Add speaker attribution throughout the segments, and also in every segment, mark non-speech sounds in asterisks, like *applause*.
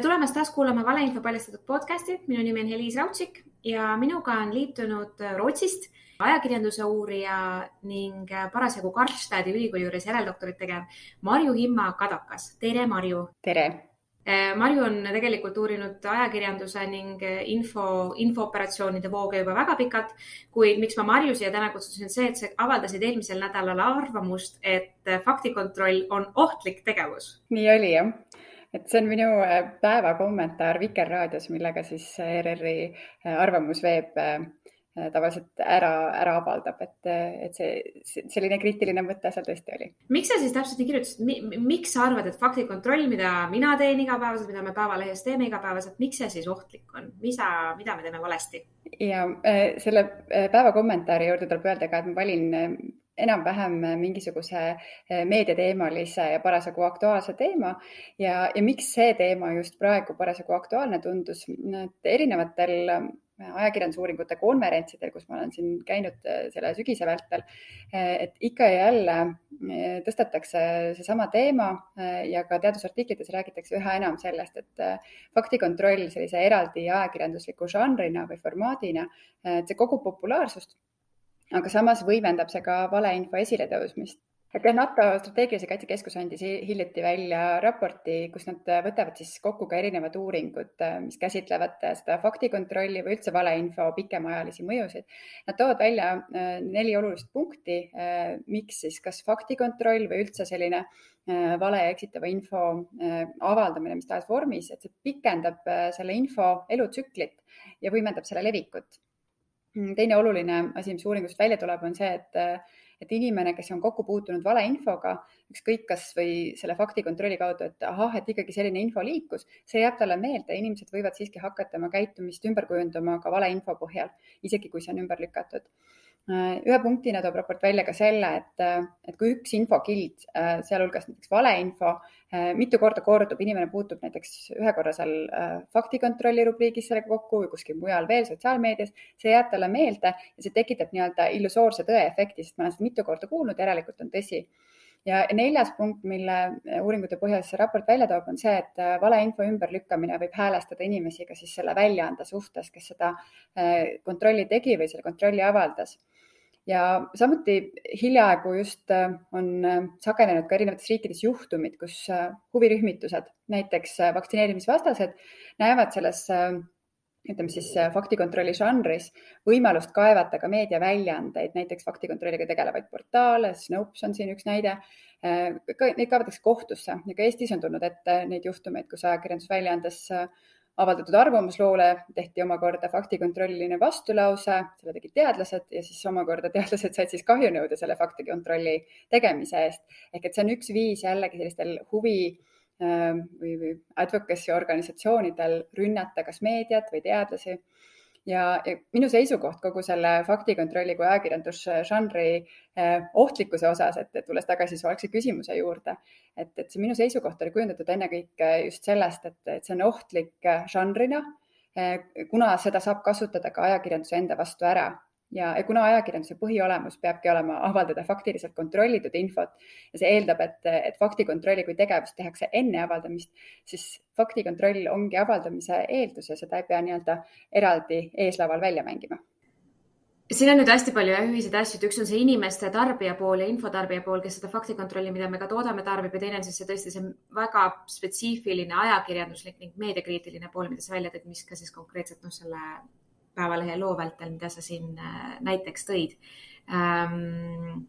Speaker 1: tere tulemast taas kuulama Valeinfo paljastatud podcasti. minu nimi on Heliis Raudsik ja minuga on liitunud Rootsist ajakirjanduse uurija ning parasjagu Karlstadi ülikooli juures järeldoktorit tegev Marju Himma Kadakas. tere, Marju.
Speaker 2: tere
Speaker 1: Eh, Marju on tegelikult uurinud ajakirjanduse ning info, infooperatsioonide vooge juba väga pikalt, kuid miks ma Marju siia täna kutsusin, see, et sa avaldasid eelmisel nädalal arvamust, et faktikontroll on ohtlik tegevus.
Speaker 2: nii oli jah, et see on minu eh, päevakommentaar Vikerraadios, millega siis ERR-i eh, Arvamusveeb Äh, tavaliselt ära, ära avaldab, et, et see selline kriitiline mõte seal tõesti oli.
Speaker 1: miks sa siis täpselt nii kirjutasid, miks sa arvad, et faktikontroll, mida mina teen igapäevaselt, mida me Päevalehes teeme igapäevaselt, miks see siis ohtlik on, mida, mida me teeme valesti?
Speaker 2: ja äh, selle äh, päeva kommentaari juurde tuleb öelda ka, et ma valin enam-vähem mingisuguse meediateemalise ja parasjagu aktuaalse teema. Ja, ja miks see teema just praegu parasjagu aktuaalne tundus, et erinevatel ajakirjandusuuringute konverentsidel, kus ma olen siin käinud äh, selle sügise vältel, äh, et ikka ja jälle äh, tõstetakse seesama teema ja ka teadusartiklites räägitakse üha enam sellest, et faktikontroll sellise eraldi ajakirjandusliku žanrina või formaadina, et see kogub populaarsust, aga samas võimendab see ka valeinfo esiletõusmist et jah, NATO strateegilise kaitse keskus andis hiljuti välja raporti, kus nad võtavad siis kokku ka erinevad uuringud, mis käsitlevad seda faktikontrolli või üldse valeinfo pikemaajalisi mõjusid. Nad toovad välja äh, neli olulist punkti, äh, miks siis kas faktikontroll või üldse selline äh, vale ja eksitava info avaldamine mis tahes vormis, et see pikendab selle info elutsüklit ja võimendab selle levikut. Teine oluline asi, mis uuringust välja tuleb, on see, et et inimene, kes on kokku puutunud valeinfoga, ükskõik kas või selle faktikontrolli kaudu, et ahah, et ikkagi selline info liikus, see jääb talle meelde, inimesed võivad siiski hakata oma käitumist ümber kujundama ka valeinfo põhjal, isegi kui see on ümber lükatud ühe punktina toob raport välja ka selle, et, et kui üks infokild, sealhulgas näiteks valeinfo, mitu korda kordub, inimene puutub näiteks ühe korra seal faktikontrolli rubriigis sellega kokku või kuskil mujal veel sotsiaalmeedias, see jääb talle meelde ja see tekitab nii-öelda illusoorse tõe efekti, sest ma olen seda mitu korda kuulnud, järelikult on tõsi. Ja neljas punkt, mille uuringute põhjal see raport välja toob, on see, et valeinfo ümberlükkamine võib häälestada inimesi ka siis selle väljaande suhtes, kes seda kontrolli tegi või selle kontrolli avaldas ja samuti hiljaaegu just äh, on äh, sagenenud ka erinevates riikides juhtumid, kus äh, huvirühmitused, näiteks vaktsineerimisvastased, näevad selles ütleme siis faktikontrolli žanris võimalust kaevata ka meediaväljaandeid, näiteks faktikontrolliga tegelevaid portaale, Snopes on siin üks näide. Neid kaevatakse kohtusse ja ka Eestis on tulnud ette neid juhtumeid, kus ajakirjandusväljaandes avaldatud arvamusloole tehti omakorda faktikontrolliline vastulause, selle tegid teadlased ja siis omakorda *laughs* teadlased said siis kahjunõude selle faktikontrolli tegemise eest. ehk et see on üks viis jällegi sellistel huvi ähm, või, või advocacy organisatsioonidel rünnata kas meediat või teadlasi ja, ja minu seisukoht kogu selle faktikontrolli kui ajakirjandusžanri eh, ohtlikkuse osas, et tulles tagasi su algse küsimuse juurde, et, et see minu seisukoht oli kujundatud ennekõike just sellest, et, et see on ohtlik eh, žanrina, eh, kuna seda saab kasutada ka ajakirjanduse enda vastu ära ja, ja kuna ajakirjanduse põhiolemus peabki olema avaldada faktiliselt kontrollitud infot ja see eeldab, et, et faktikontrolli kui tegevust tehakse enne avaldamist, siis faktikontroll ongi avaldamise eeldus ja seda ei pea nii-öelda eraldi eeslaval välja mängima.
Speaker 1: Siin on nüüd hästi palju ühiseid asju, et üks on see inimeste tarbija pool ja infotarbija pool, kes seda faktikontrolli, mida me ka toodame, tarbib ja teine on siis see tõesti see väga spetsiifiline ajakirjanduslik ning meediakriitiline pool, mida sa välja tõid, mis ka siis konkreetselt noh, selle Päevalehe loo vältel, mida sa siin äh, näiteks tõid. Ähm,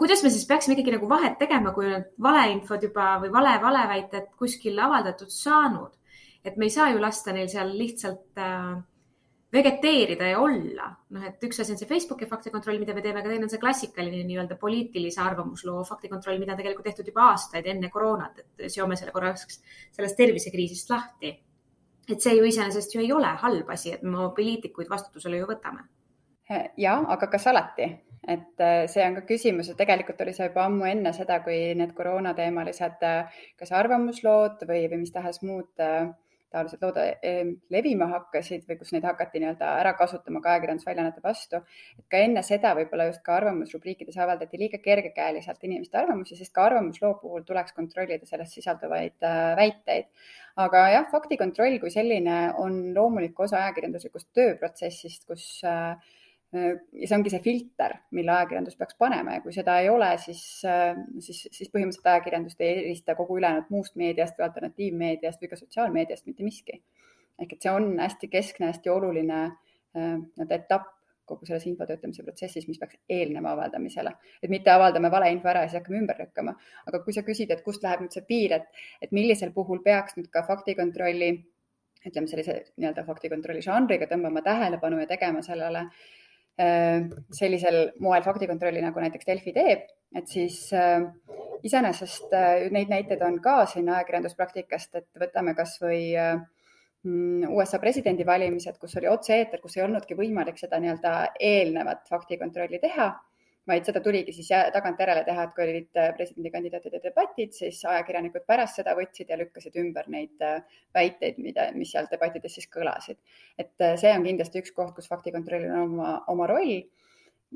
Speaker 1: kuidas me siis peaksime ikkagi nagu vahet tegema, kui on valeinfod juba või vale, valeväited kuskil avaldatud saanud, et me ei saa ju lasta neil seal lihtsalt äh, vegeteerida ja olla. noh, et üks asi on see Facebooki faktikontroll, mida me teeme, aga teine on see klassikaline nii-öelda poliitilise arvamusloo faktikontroll, mida on tegelikult tehtud juba aastaid enne koroonat, et seome selle korraks sellest tervisekriisist lahti et see ju iseenesest ju ei ole halb asi, et me poliitikuid vastutusele ju võtame.
Speaker 2: ja, aga kas alati, et äh, see on ka küsimus ja tegelikult oli see juba ammu enne seda, kui need koroonateemalised äh, kas arvamuslood või, või mis tahes muud äh, taolised lood levima hakkasid või kus neid hakati nii-öelda ära kasutama ka ajakirjandusväljaannete vastu, et ka enne seda võib-olla just ka arvamusrubriikides avaldati liiga kergekäeliselt inimeste arvamusi, sest ka arvamusloo puhul tuleks kontrollida selles sisalduvaid väiteid. aga jah, faktikontroll kui selline on loomulik osa ajakirjanduslikust tööprotsessist, kus äh, ja see ongi see filter, mille ajakirjandus peaks panema ja kui seda ei ole, siis, siis, siis põhimõtteliselt ajakirjandust ei erista kogu ülejäänud muust meediast või alternatiivmeediast või ka sotsiaalmeediast mitte miski. ehk et see on hästi keskne, hästi oluline nii-öelda etapp kogu selles info töötamise protsessis, mis peaks eelnema avaldamisele, et mitte avaldame valeinfo ära ja siis hakkame ümber lükkama. aga kui sa küsid, et kust läheb nüüd see piir, et, et millisel puhul peaks nüüd ka faktikontrolli, ütleme sellise nii-öelda faktikontrolli žanriga tõmbama tähelepanu ja tegema sellele äh, Äh, sellisel moel faktikontrolli, nagu näiteks Delfi teeb, et siis äh, iseenesest äh, neid näiteid on ka siin ajakirjanduspraktikast, et võtame kasvõi mm, USA presidendivalimised, kus oli otse-eeter, kus ei olnudki võimalik seda nii-öelda eelnevat faktikontrolli teha vaid seda tuligi siis tagantjärele teha, et kui olid äh, presidendikandidaatide debatid, siis ajakirjanikud pärast seda võtsid ja lükkasid ümber neid äh, väiteid, mida, mis seal debattides siis kõlasid. et äh, see on kindlasti üks koht, kus faktikontrollil on oma, oma roll.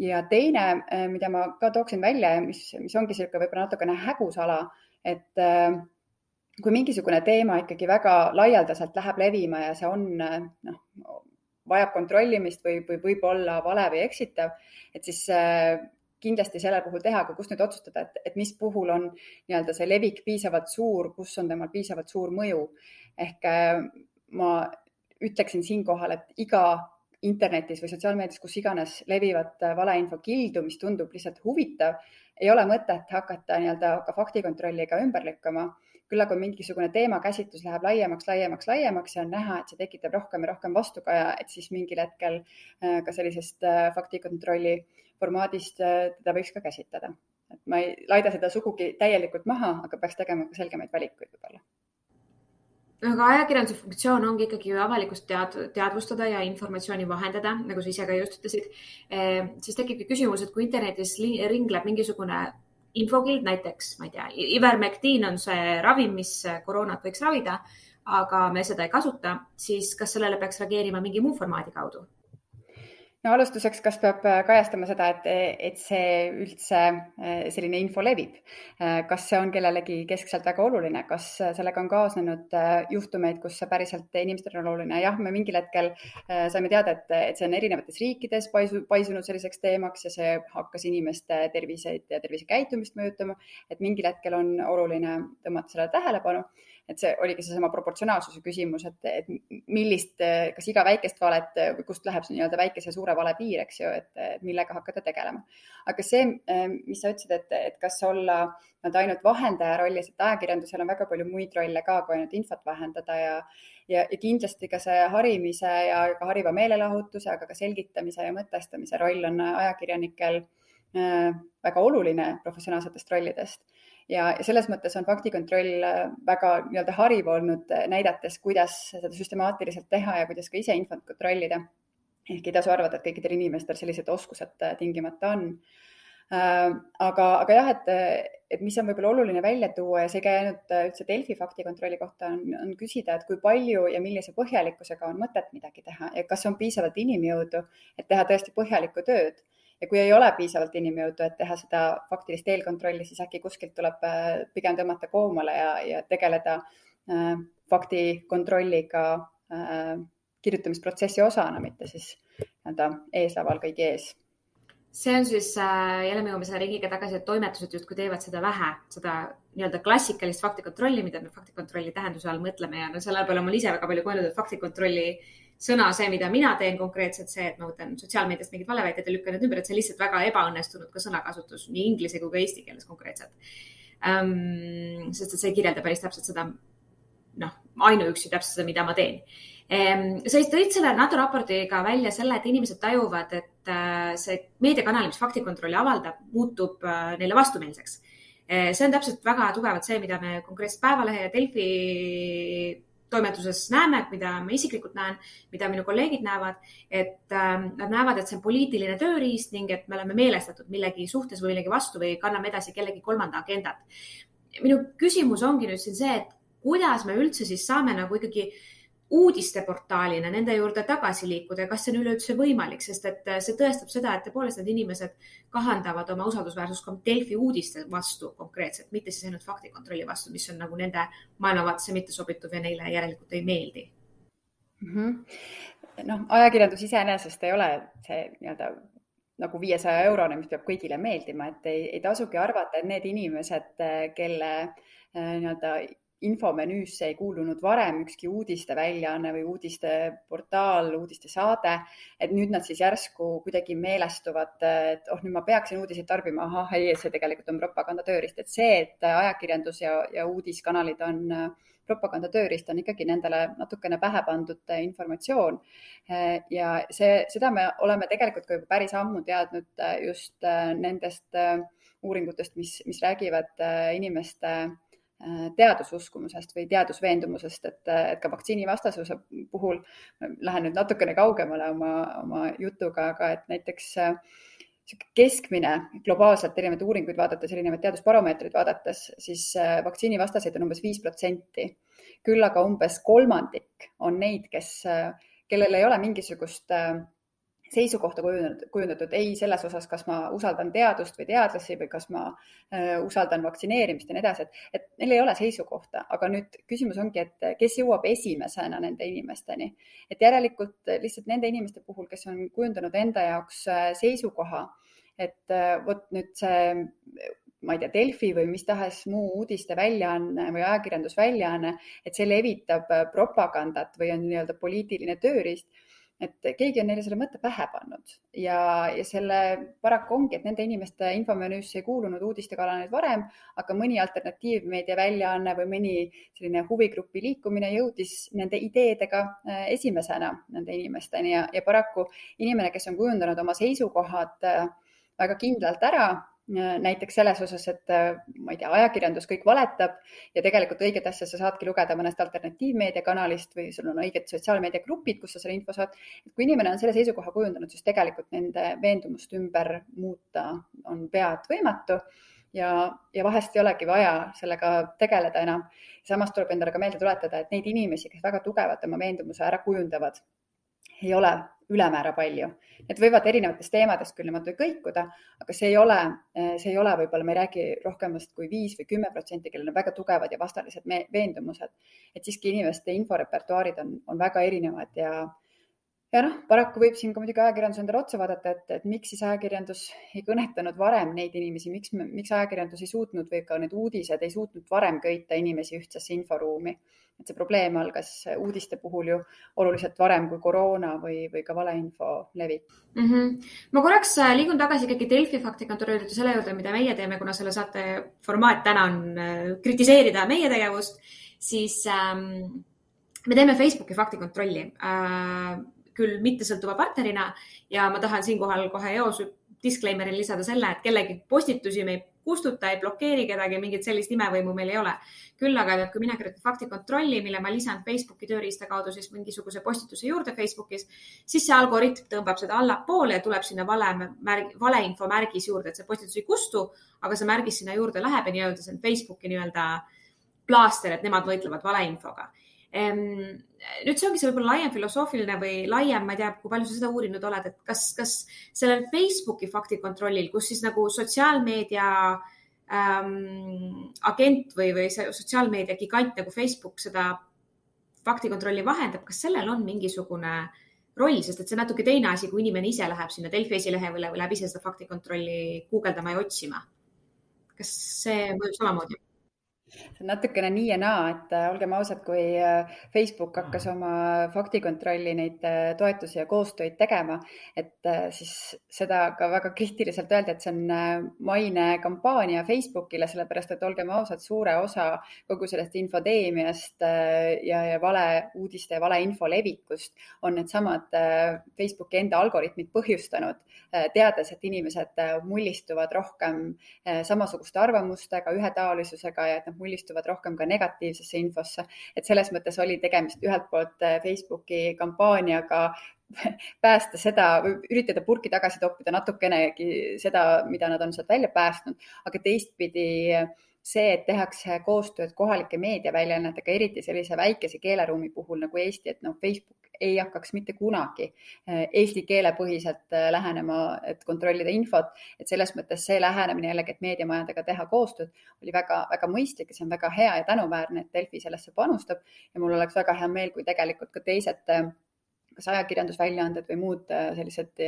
Speaker 2: ja teine, mida ma ka tooksin välja ja mis, mis ongi niisugune võib-olla natukene hägus ala, et kui mingisugune teema ikkagi väga laialdaselt läheb levima ja see on noh, vajab kontrollimist või, või võib olla vale või eksitav, et siis kindlasti selle puhul teha, aga kus nüüd otsustada, et, et mis puhul on nii-öelda see levik piisavalt suur, kus on temal piisavalt suur mõju. ehk äh, ma ütleksin siinkohal, et iga internetis või sotsiaalmeedias, kus iganes levivat äh, valeinfo kildu, mis tundub lihtsalt huvitav, ei ole mõtet hakata nii-öelda ka faktikontrolliga ümber lükkama. küll aga mingisugune teemakäsitlus läheb laiemaks, laiemaks, laiemaks ja on näha, et see tekitab rohkem ja rohkem vastukaja, et siis mingil hetkel äh, ka sellisest faktikontrolli formaadist äh, teda võiks ka käsitleda. et ma ei laida seda sugugi täielikult maha, aga peaks tegema ka selgemaid valikuid võib-olla
Speaker 1: aga ajakirjanduse funktsioon ongi ikkagi avalikkust tead, teadvustada ja informatsiooni vahendada, nagu sa ise ka just ütlesid e,. siis tekibki küsimus, et kui internetis ringleb mingisugune infokild, näiteks ma ei tea, Ivermectin on see ravim, mis koroonat võiks ravida, aga me seda ei kasuta, siis kas sellele peaks reageerima mingi muu formaadi kaudu?
Speaker 2: No alustuseks, kas peab äh, kajastama seda, et, et see üldse äh, selline info levib? Äh, kas see on kellelegi keskselt väga oluline, kas sellega on kaasnenud juhtumeid, kus see päriselt inimestele on oluline? jah, me mingil hetkel saime teada, et, et see on erinevates riikides paisu, paisunud selliseks teemaks ja see hakkas inimeste terviseid ja tervisekäitumist mõjutama, et mingil hetkel on oluline tõmmata sellele tähelepanu et see oligi seesama proportsionaalsuse küsimus, et, et millist, kas iga väikest valet või kust läheb see nii-öelda väikese ja suure vale piir, eks ju, et millega hakata tegelema. aga see, mis sa ütlesid, et, et kas olla nii-öelda ainult vahendaja rollis, et ajakirjandusel on väga palju muid rolle ka, kui ainult infot vahendada ja ja, ja kindlasti ka see harimise ja ka hariva meelelahutuse, aga ka selgitamise ja mõtestamise roll on ajakirjanikel äh, väga oluline professionaalsetest rollidest ja, selles mõttes on faktikontroll äh, väga nii-öelda hariv olnud, äh, näidates, kuidas seda süstemaatiliselt teha ja kuidas ka ise infot kontrollida. ehk ei tasu arvata, et kõikidel inimestel sellised oskused äh, tingimata on. aga, aga jah, et, et mis on võib-olla oluline välja tuua ja see ei käi ainult üldse Delfi faktikontrolli kohta, on, on küsida, et kui palju ja millise põhjalikkusega on mõtet midagi teha ja kas on piisavalt inimjõudu, et teha tõesti põhjalikku tööd ja kui ei ole piisavalt inimjõudu, et teha seda faktilist eelkontrolli, siis äkki kuskilt tuleb äh, pigem tõmmata koomale ja, ja tegeleda äh, faktikontrolliga äh, kirjutamisprotsessi osana, mitte siis nii-öelda eeslaval kõigi ees.
Speaker 1: See on siis äh,, jälle me jõuame selle ringiga tagasi, et toimetused justkui teevad seda vähe, seda nii-öelda klassikalist faktikontrolli, mida me faktikontrolli tähenduse all mõtleme ja no selle peale ma olen ise väga palju mõelnud, et faktikontrolli sõna, see, mida mina teen konkreetselt, see, et ma võtan sotsiaalmeediast mingeid valeväiteid ja lükkan need ümber, et see on lihtsalt väga ebaõnnestunud ka sõnakasutus nii inglise kui ka eesti keeles konkreetselt um,. sest et see ei kirjelda päris täpselt seda, noh, ainuüksi täpselt seda, mida ma teen um,. sa tõid selle NATO raportiga välja selle, et inimesed tajuvad, et uh, see meediakanal, mis faktikontrolli avaldab, muutub uh, neile vastumeelseks uh,. see on täpselt väga tugevalt see, mida me konkreetselt Päevalehe ja Delfi toimetuses näeme, mida ma isiklikult näen, mida minu kolleegid näevad, et äh, nad näevad, et see on poliitiline tööriist ning et me oleme meelestatud millegi suhtes või millegi vastu või kanname edasi kellegi kolmanda agendat. minu küsimus ongi nüüd siin see, et kuidas me üldse siis saame nagu ikkagi uudisteportaalina nende juurde tagasi liikuda ja kas see on üleüldse võimalik, sest et äh, see tõestab seda, et tõepoolest need inimesed kahandavad oma usaldusväärsust ka Delfi uudiste vastu konkreetselt, mitte siis ainult faktikontrolli vastu, mis on nagu nende maailmavaatesse mittesobituv ja neile järelikult ei meeldi
Speaker 2: mm. -hmm. noh, ajakirjandus iseenesest ei ole see nii-öelda nagu viiesaja eurone, mis peab kõigile meeldima, et ei, ei tasugi arvata, et need inimesed, kelle äh, nii-öelda infomenüüsse ei kuulunud varem ükski uudisteväljaanne või uudisteportaal, uudistesaade, et nüüd nad siis järsku kuidagi meelestuvad, et oh, nüüd ma peaksin uudiseid tarbima, ahah, ei, see tegelikult on propagandatööriist, et see, et ajakirjandus ja, ja uudiskanalid on propagandatööriist, on ikkagi nendele natukene pähe pandud informatsioon. ja see, seda me oleme tegelikult ka juba päris ammu teadnud just nendest uuringutest, mis, mis räägivad inimeste Äh, teadususkumusest või teadusveendumusest, et, et ka vaktsiinivastasuse puhul, lähen nüüd natukene kaugemale oma, oma jutuga, aga et näiteks äh, keskmine globaalselt erinevaid uuringuid vaadates, erinevaid teadusbaromeetreid vaadates, siis äh, vaktsiinivastaseid on umbes viis protsenti. küll aga umbes kolmandik on neid, kes, kellel ei ole mingisugust äh, seisukohta kujundatud, kujundatud ei selles osas, kas ma usaldan teadust või teadlasi või kas ma äh, usaldan vaktsineerimist ja nii edasi, et, et neil ei ole seisukohta, aga nüüd küsimus ongi, et kes jõuab esimesena nende inimesteni. et järelikult lihtsalt nende inimeste puhul, kes on kujundanud enda jaoks äh, seisukoha, et äh, vot nüüd see ma ei tea, Delfi või mis tahes muu uudisteväljaanne või ajakirjandusväljaanne, et see levitab äh, propagandat või on nii-öelda poliitiline tööriist et keegi on neile selle mõtte pähe pannud. Ja, ja selle paraku ongi, et nende inimeste infomenüüsse ei kuulunud uudistekanaleid varem, aga mõni alternatiivmeedia väljaanne või mõni selline huvigrupi liikumine jõudis nende ideedega äh, esimesena nende inimesteni ja, ja paraku inimene, kes on kujundanud oma seisukohad äh, väga kindlalt ära näiteks selles osas, et äh, ma ei tea, ajakirjandus kõik valetab ja tegelikult õiget asja sa saadki lugeda mõnest alternatiivmeediakanalist või sul on õiged sotsiaalmeediagrupid, kus sa selle info saad. kui inimene on selle seisukoha kujundanud, siis tegelikult nende veendumust ümber muuta on pead võimatu ja, ja vahest ei olegi vaja sellega tegeleda enam. samas tuleb endale ka meelde tuletada, et neid inimesi, kes väga tugevalt oma veendumuse ära kujundavad, ei ole ülemäära palju. Need võivad erinevatest teemadest küll niimoodi kõikuda, aga see ei ole, see ei ole võib-olla, me ei räägi rohkemast kui viis või kümme protsenti, kellel on väga tugevad ja vastalised veendumused. et siiski inimeste inforepertuaarid on, on väga erinevad ja, ja noh, paraku võib siin ka muidugi ajakirjandus endale otsa vaadata, et, et miks siis ajakirjandus ei kõnetanud varem neid inimesi, miks, miks ajakirjandus ei suutnud või ka need uudised ei suutnud varem köita inimesi ühtsesse inforuumi et see probleem algas uudiste puhul ju oluliselt varem kui koroona või, või ka valeinfo levik
Speaker 1: mm. -hmm. ma korraks äh, liigun tagasi ikkagi Delfi faktikontrolli juurde, selle juurde, mida meie teeme, kuna selle saate formaat täna on äh, kritiseerida meie tegevust, siis ähm, me teeme Facebooki faktikontrolli äh, küll mittesõltuva partnerina ja ma tahan siinkohal kohe eos disclaimer'il lisada selle, et kellegi postitusi me ei kustuta, ei blokeeri kedagi, mingit sellist imevõimu meil ei ole. küll aga, et kui mina kirjutan faktikontrolli, mille ma lisan Facebooki tööriista kaudu siis mingisuguse postituse juurde Facebookis, siis see algoritm tõmbab seda allapoole ja tuleb sinna vale märg, valeinfo märgis juurde, et see postitus ei kustu, aga see märgis sinna juurde läheb ja nii-öelda see on Facebooki nii-öelda plaaster, et nemad võitlevad valeinfoga nüüd see ongi see võib-olla laiem filosoofiline või laiem, ma ei tea, kui palju sa seda uurinud oled, et kas, kas sellel Facebooki faktikontrollil, kus siis nagu sotsiaalmeedia ähm, agent või, või see sotsiaalmeedia gigant nagu Facebook seda faktikontrolli vahendab, kas sellel on mingisugune roll, sest et see on natuke teine asi, kui inimene ise läheb sinna Delfi esilehe või läheb ise seda faktikontrolli guugeldama ja otsima. kas see mõjub samamoodi?
Speaker 2: See on natukene nii ja naa, et äh, olgem ausad, kui äh, Facebook hakkas oma faktikontrolli neid äh, toetusi ja koostöid tegema, et siis seda ka väga kriitiliselt öeldi, et see on mainekampaania Facebookile, sellepärast et olgem ausad, suure osa kogu sellest infodeemiast ja, ja valeuudiste ja valeinfo levikust on needsamad Facebooki enda algoritmid põhjustanud, teades, et inimesed mullistuvad rohkem samasuguste arvamustega, ühetaolisusega ja et nad mullistuvad rohkem ka negatiivsesse infosse. et selles mõttes oli tegemist ühelt poolt äh, Facebooki kampaaniaga *laughs* päästa seda või üritada purki tagasi toppida natukenegi seda, mida nad on sealt välja päästnud, aga teistpidi see, et tehakse koostööd kohalike meediaväljaannetega, eriti sellise väikese keeleruumi puhul nagu Eesti, et noh, Facebook ei hakkaks mitte kunagi eh, eesti keele põhiselt eh, lähenema, et kontrollida infot, et selles mõttes see lähenemine jällegi, et meediamajadega teha koostööd, oli väga-väga mõistlik ja see on väga hea ja tänuväärne, et Delfi sellesse panustab. Ja mul oleks väga hea meel, kui tegelikult ka teised eh, kas ajakirjandusväljaanded või muud sellised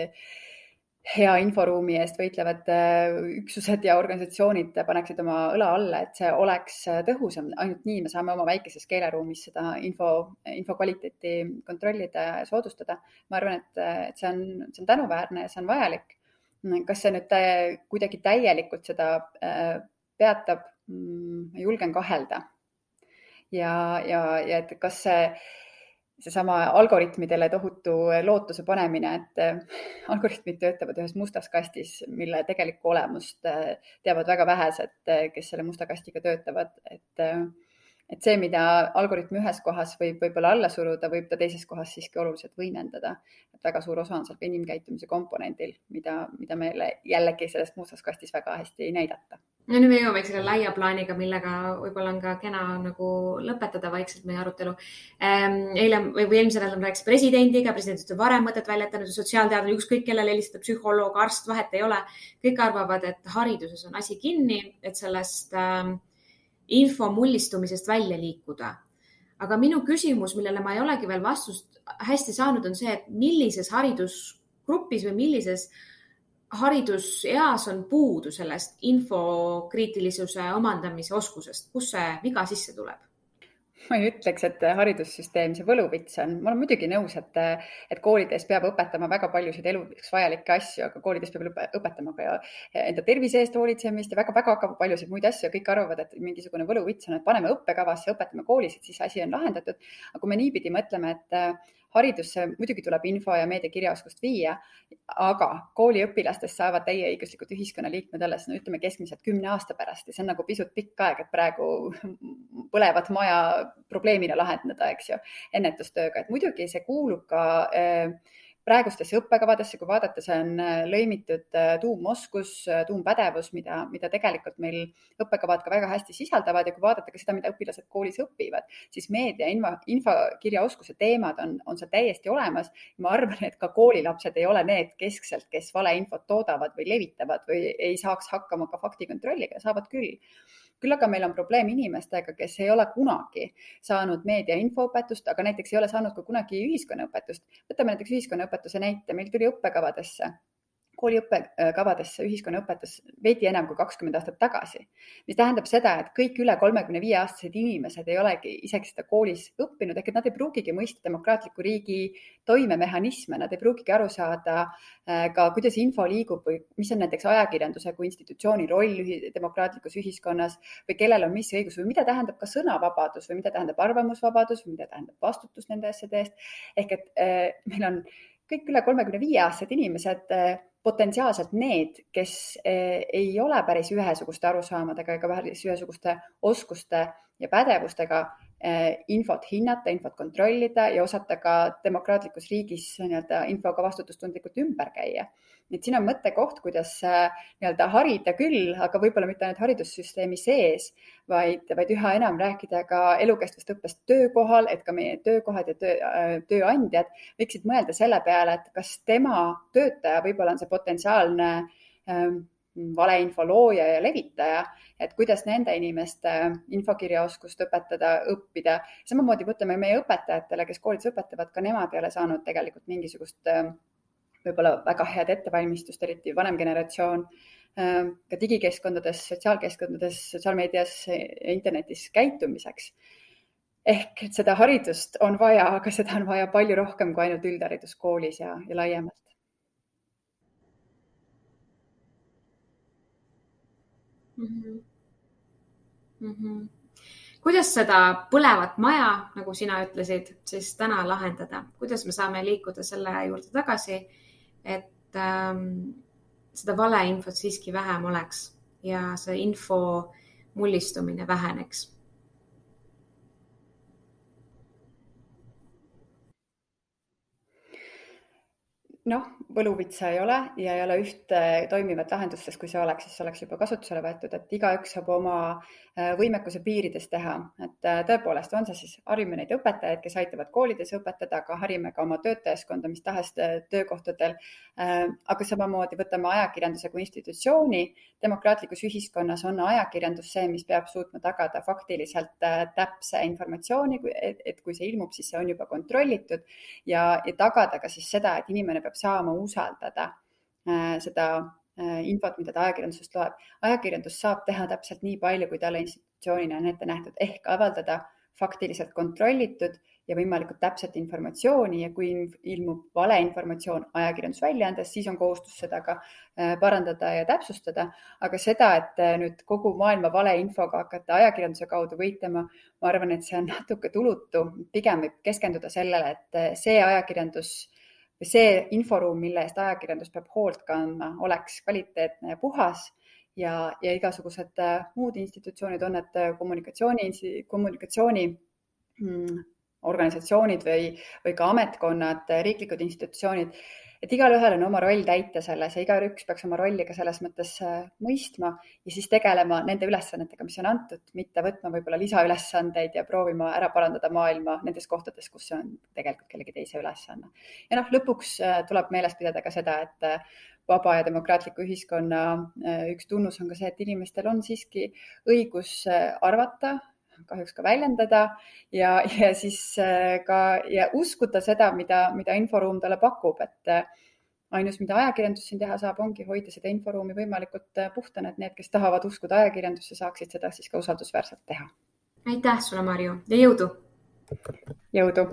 Speaker 2: hea inforuumi eest võitlevad äh, üksused ja organisatsioonid paneksid oma õla alla, et see oleks äh, tõhusam, ainult nii me saame oma väikeses keeleruumis seda info, info kvaliteeti kontrollida ja soodustada. ma arvan, et, et see on, see on tänuväärne ja see on vajalik. kas see nüüd kuidagi täielikult seda äh, peatab? Mm, ma julgen kahelda. ja, ja, ja et kas see seesama algoritmidele tohutu lootuse panemine, et äh, *laughs* algoritmid töötavad ühes mustas kastis, mille tegelikku olemust äh, teavad väga vähesed, äh, kes selle musta kastiga töötavad, et et see, mida algoritm ühes kohas võib võib-olla alla suruda, võib ta teises kohas siiski oluliselt võimendada. et väga suur osa on seal ka inimkäitumise komponendil, mida, mida meile jällegi selles mustas kastis väga hästi ei näidata
Speaker 1: no nüüd me jõuame selle laia plaaniga, millega võib-olla on ka kena nagu lõpetada vaikselt meie arutelu ähm,. eile või, eelmisel nädalal ma rääkisin presidendiga, president on varem mõtet väljendanud, sotsiaalteadlane, ükskõik kellele helistada, psühholoog, arst, vahet ei ole. kõik arvavad, et hariduses on asi kinni, et sellest ähm, info mullistumisest välja liikuda. aga minu küsimus, millele ma ei olegi veel vastust hästi saanud, on see, et millises haridusgrupis või millises hariduseas on puudu sellest infokriitilisuse omandamise oskusest, kus see viga sisse tuleb?
Speaker 2: Ma ei ütleks, et haridussüsteem see võluvits on, ma olen muidugi nõus, et, et koolides peab õpetama väga paljusid eluks vajalikke asju, aga koolides peab õpetama ka enda tervise eest hoolitsemist ja väga-väga paljusid muid asju ja kõik arvavad, et mingisugune võluvits on, et paneme õppekavasse, õpetame koolis, et siis asi on lahendatud. aga kui me niipidi mõtleme, et haridusse muidugi tuleb info ja meediakirjaoskust viia, aga kooliõpilastest saavad täieõiguslikud ühiskonnaliikmed alles, no ütleme keskmiselt kümne aasta pärast ja see on nagu pisut pikk aeg, et praegu *laughs* põlevat maja probleemina lahendada, eks ju, ennetustööga, et muidugi see kuulub ka äh, praegustesse õppekavadesse, kui vaadata, see on äh, lõimitud äh, tuumoskus, äh, tuumpädevus, mida, mida tegelikult meil õppekavad ka väga hästi sisaldavad ja kui vaadata ka seda, mida õpilased koolis õpivad, siis meedia, info, infokirjaoskuse teemad on, on seal täiesti olemas. ma arvan, et ka koolilapsed ei ole need keskselt, kes valeinfot toodavad või levitavad või ei saaks hakkama ka faktikontrolliga, saavad küll küll aga meil on probleem inimestega, kes ei ole kunagi saanud meedia infoõpetust, aga näiteks ei ole saanud ka kunagi ühiskonnaõpetust. võtame näiteks ühiskonnaõpetuse näite, meil tuli õppekavadesse kooli õppekavadesse ühiskonnaõpetus veidi enam kui kakskümmend aastat tagasi, mis tähendab seda, et kõik üle kolmekümne viie aastased inimesed ei olegi isegi seda koolis õppinud, ehk et nad ei pruugigi mõista demokraatliku riigi toimemehhanisme, nad ei pruugigi aru saada äh, ka, kuidas info liigub või mis on näiteks ajakirjanduse kui institutsiooni roll demokraatlikus ühiskonnas või kellel on mis õigus või mida tähendab ka sõnavabadus või mida tähendab arvamusvabadus või mida tähendab vastutus nende asjade eest. ehk et äh, meil on kõik üle kolmekümne viie aastased inimesed äh, potentsiaalselt need, kes eh, ei ole päris ühesuguste arusaamadega ega päris ühesuguste oskuste ja pädevustega infot hinnata, infot kontrollida ja osata ka demokraatlikus riigis nii-öelda infoga vastutustundlikult ümber käia. Et siin on mõttekoht, kuidas äh, nii-öelda harida küll, aga võib-olla mitte ainult haridussüsteemi sees, vaid, vaid üha enam rääkida ka elukestvast õppest töökohal, et ka meie töökohad ja töö, äh, tööandjad võiksid mõelda selle peale, et kas tema töötaja võib-olla on see potentsiaalne valeinfo looja ja levitaja, et kuidas nende inimeste infokirjaoskust õpetada, õppida. samamoodi mõtleme meie õpetajatele, kes koolides õpetavad, ka nemad ei ole saanud tegelikult mingisugust äh, võib-olla väga head ettevalmistust, eriti vanem generatsioon ähm, ka digikeskkondades, sotsiaalkeskkondades, sotsiaalmeedias, internetis käitumiseks. ehk seda haridust on vaja, aga seda on vaja palju rohkem kui ainult üldharidus koolis ja, ja laiemalt.
Speaker 1: Mm -hmm. Mm -hmm. kuidas seda põlevat maja, nagu sina ütlesid, siis täna lahendada, kuidas me saame liikuda selle juurde tagasi et ähm, seda valeinfot siiski vähem oleks ja see info mullistumine väheneks
Speaker 2: noh, võluvitsa ei ole ja ei ole ühte toimivat lahendust, sest kui see oleks, siis oleks juba kasutusele võetud, et igaüks saab oma äh, võimekuse piirides teha, et äh, tõepoolest on see siis, harime neid õpetajaid, kes aitavad koolides õpetada, aga harime ka oma töötajaskonda mis tahes töökohtadel. aga samamoodi võtame ajakirjanduse kui institutsiooni. demokraatlikus ühiskonnas on ajakirjandus see, mis peab suutma tagada faktiliselt täpse informatsiooni, et kui see ilmub, siis see on juba kontrollitud ja, ja tagada ka siis seda, et inimene peab saama usaldada äh, seda äh, infot, mida ta ajakirjandusest loeb. ajakirjandus saab teha täpselt nii palju, kui talle institutsioonina on ette nähtud, ehk avaldada faktiliselt kontrollitud ja võimalikult täpset informatsiooni ja kui ilmub valeinformatsioon ajakirjandusväljaandes, siis on kohustus seda ka äh, parandada ja täpsustada. aga seda, et nüüd kogu maailma valeinfoga hakata ajakirjanduse kaudu võitlema, ma arvan, et see on natuke tulutu. pigem võib keskenduda sellele, et see ajakirjandus see inforuum, mille eest ajakirjandus peab hoolt kandma, oleks kvaliteetne ja puhas ja, ja igasugused äh, muud institutsioonid, on need äh, kommunikatsiooni, kommunikatsiooni mm, organisatsioonid või, või ka ametkonnad, riiklikud institutsioonid et igalühel on oma roll täita selles ja igaüks peaks oma rolli ka selles mõttes äh, mõistma ja siis tegelema nende ülesannetega, mis on antud, mitte võtma võib-olla lisaülesandeid ja proovima ära parandada maailma nendes kohtades, kus see on tegelikult kellegi teise ülesanne. ja noh, lõpuks äh, tuleb meeles pidada ka seda, et äh, vaba ja demokraatliku ühiskonna üks tunnus on ka see, et inimestel on siiski õigus arvata, kahjuks ka väljendada ja, ja siis äh, ka ja uskuda seda, mida, mida inforuum talle pakub, et äh, ainus, mida ajakirjandus siin teha saab, ongi hoida seda inforuumi võimalikult äh, puhtana, et need, kes tahavad uskuda ajakirjandusse, saaksid seda siis ka usaldusväärselt teha.
Speaker 1: aitäh sulle, Marju ja jõudu.
Speaker 2: jõudu.